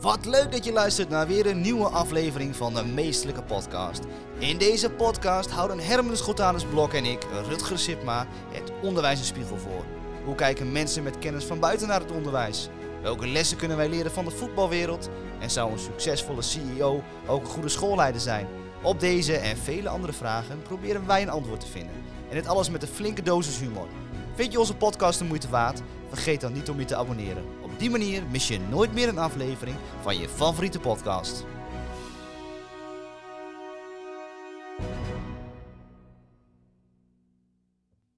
Wat leuk dat je luistert naar weer een nieuwe aflevering van de Meestelijke Podcast. In deze podcast houden Herman Schotanus Blok en ik, Rutger Sipma, het onderwijs een spiegel voor. Hoe kijken mensen met kennis van buiten naar het onderwijs? Welke lessen kunnen wij leren van de voetbalwereld? En zou een succesvolle CEO ook een goede schoolleider zijn? Op deze en vele andere vragen proberen wij een antwoord te vinden. En dit alles met een flinke dosis humor. Vind je onze podcast de moeite waard? Vergeet dan niet om je te abonneren. Op die manier mis je nooit meer een aflevering van je favoriete podcast.